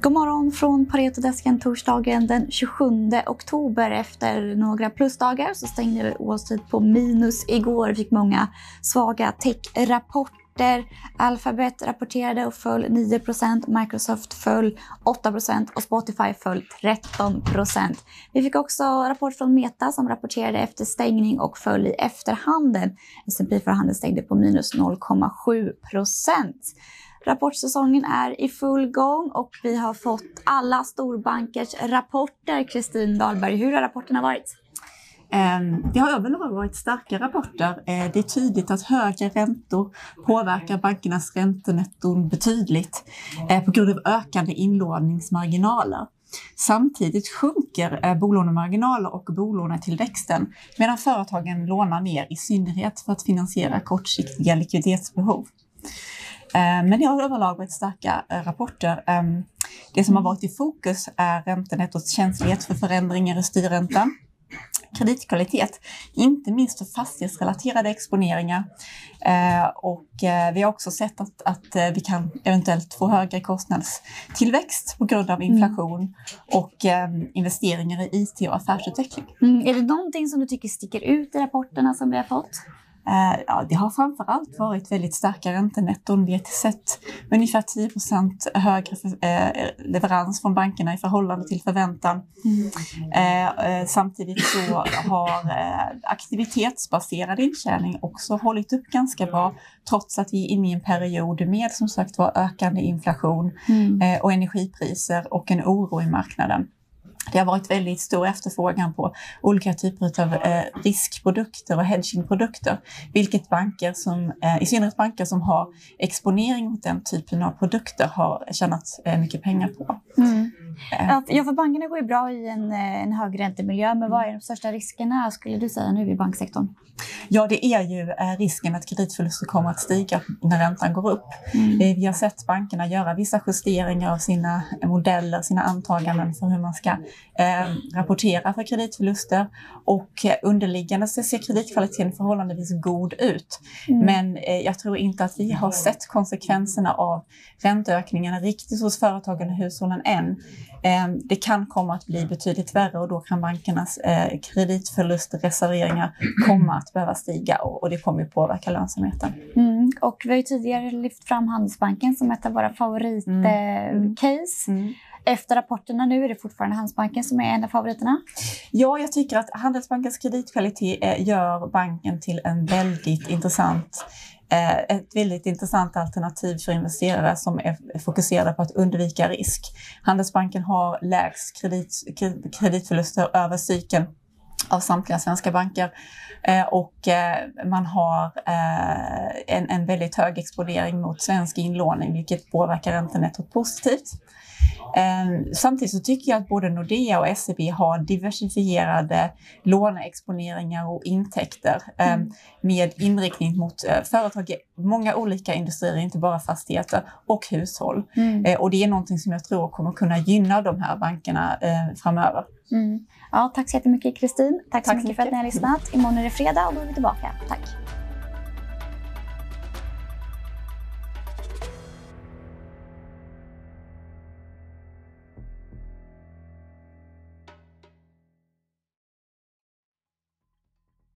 God morgon från Paretodesken torsdagen den 27 oktober. Efter några plusdagar så stängde Wall Street på minus igår. Vi fick många svaga tech-rapporter. Alphabet rapporterade och föll 9% Microsoft föll 8% och Spotify föll 13% Vi fick också rapport från Meta som rapporterade efter stängning och föll i efterhanden. S&P förhandeln stängde på minus 0,7 Rapportsäsongen är i full gång och vi har fått alla storbankers rapporter. Kristin Dahlberg, hur har rapporterna varit? Ehm, det har överlag varit starka rapporter. Eh, det är tydligt att högre räntor påverkar bankernas räntenetton betydligt eh, på grund av ökande inlåningsmarginaler. Samtidigt sjunker eh, bolånemarginaler och bolånetillväxten medan företagen lånar mer i synnerhet för att finansiera kortsiktiga likviditetsbehov. Eh, men det har överlag varit starka eh, rapporter. Ehm, det som har varit i fokus är räntenettots känslighet för förändringar i styrräntan, kreditkvalitet, inte minst för fastighetsrelaterade exponeringar. Eh, och vi har också sett att, att vi kan eventuellt få högre kostnadstillväxt på grund av inflation mm. och ehm, investeringar i IT och affärsutveckling. Mm. Är det någonting som du tycker sticker ut i rapporterna som vi har fått? Eh, ja, det har framför allt varit väldigt starka räntenetton. Vi har sett ungefär 10% högre eh, leverans från bankerna i förhållande till förväntan. Mm. Eh, samtidigt så har aktivitetsbaserad intjäning också hållit upp ganska bra trots att vi är inne i en period med som sagt var ökande inflation mm. och energipriser och en oro i marknaden. Det har varit väldigt stor efterfrågan på olika typer av eh, riskprodukter och hedgingprodukter, vilket banker som, eh, i synnerhet banker som har exponering mot den typen av produkter har tjänat eh, mycket pengar på. Mm. Eh. Ja, för bankerna går ju bra i en, eh, en högräntemiljöer, men vad är de största riskerna skulle du säga nu i banksektorn? Ja, det är ju eh, risken att kreditförluster kommer att stiga när räntan går upp. Mm. Vi har sett bankerna göra vissa justeringar av sina modeller, sina antaganden för hur man ska eh, rapportera för kreditförluster och underliggande så ser kreditkvaliteten förhållandevis god ut. Mm. Men eh, jag tror inte att vi har sett konsekvenserna av ränteökningarna riktigt hos företagen och hushållen än. Ehm, det kan komma att bli betydligt värre och då kan bankernas eh, kreditförlustreserveringar komma att behöva stiga och det kommer att påverka lönsamheten. Mm. Och vi har ju tidigare lyft fram Handelsbanken som ett av våra favoritcase. Mm. Mm. Efter rapporterna nu, är det fortfarande Handelsbanken som är en av favoriterna? Ja, jag tycker att Handelsbankens kreditkvalitet eh, gör banken till en väldigt intressant Eh, Eh, ett väldigt intressant alternativ för investerare som är fokuserade på att undvika risk. Handelsbanken har lägst kredit, kreditförluster över cykeln av samtliga svenska banker eh, och eh, man har en, en väldigt hög exponering mot svensk inlåning vilket påverkar räntenettot positivt. Ehm, samtidigt så tycker jag att både Nordea och SEB har diversifierade låneexponeringar och intäkter ehm, mm. med inriktning mot eh, företag i många olika industrier, inte bara fastigheter och hushåll. Mm. Eh, och det är någonting som jag tror kommer kunna gynna de här bankerna eh, framöver. Mm. Ja, tack så jättemycket Kristin. Tack, tack så mycket, mycket för att ni har lyssnat. Imorgon är det fredag och då är vi tillbaka. Tack.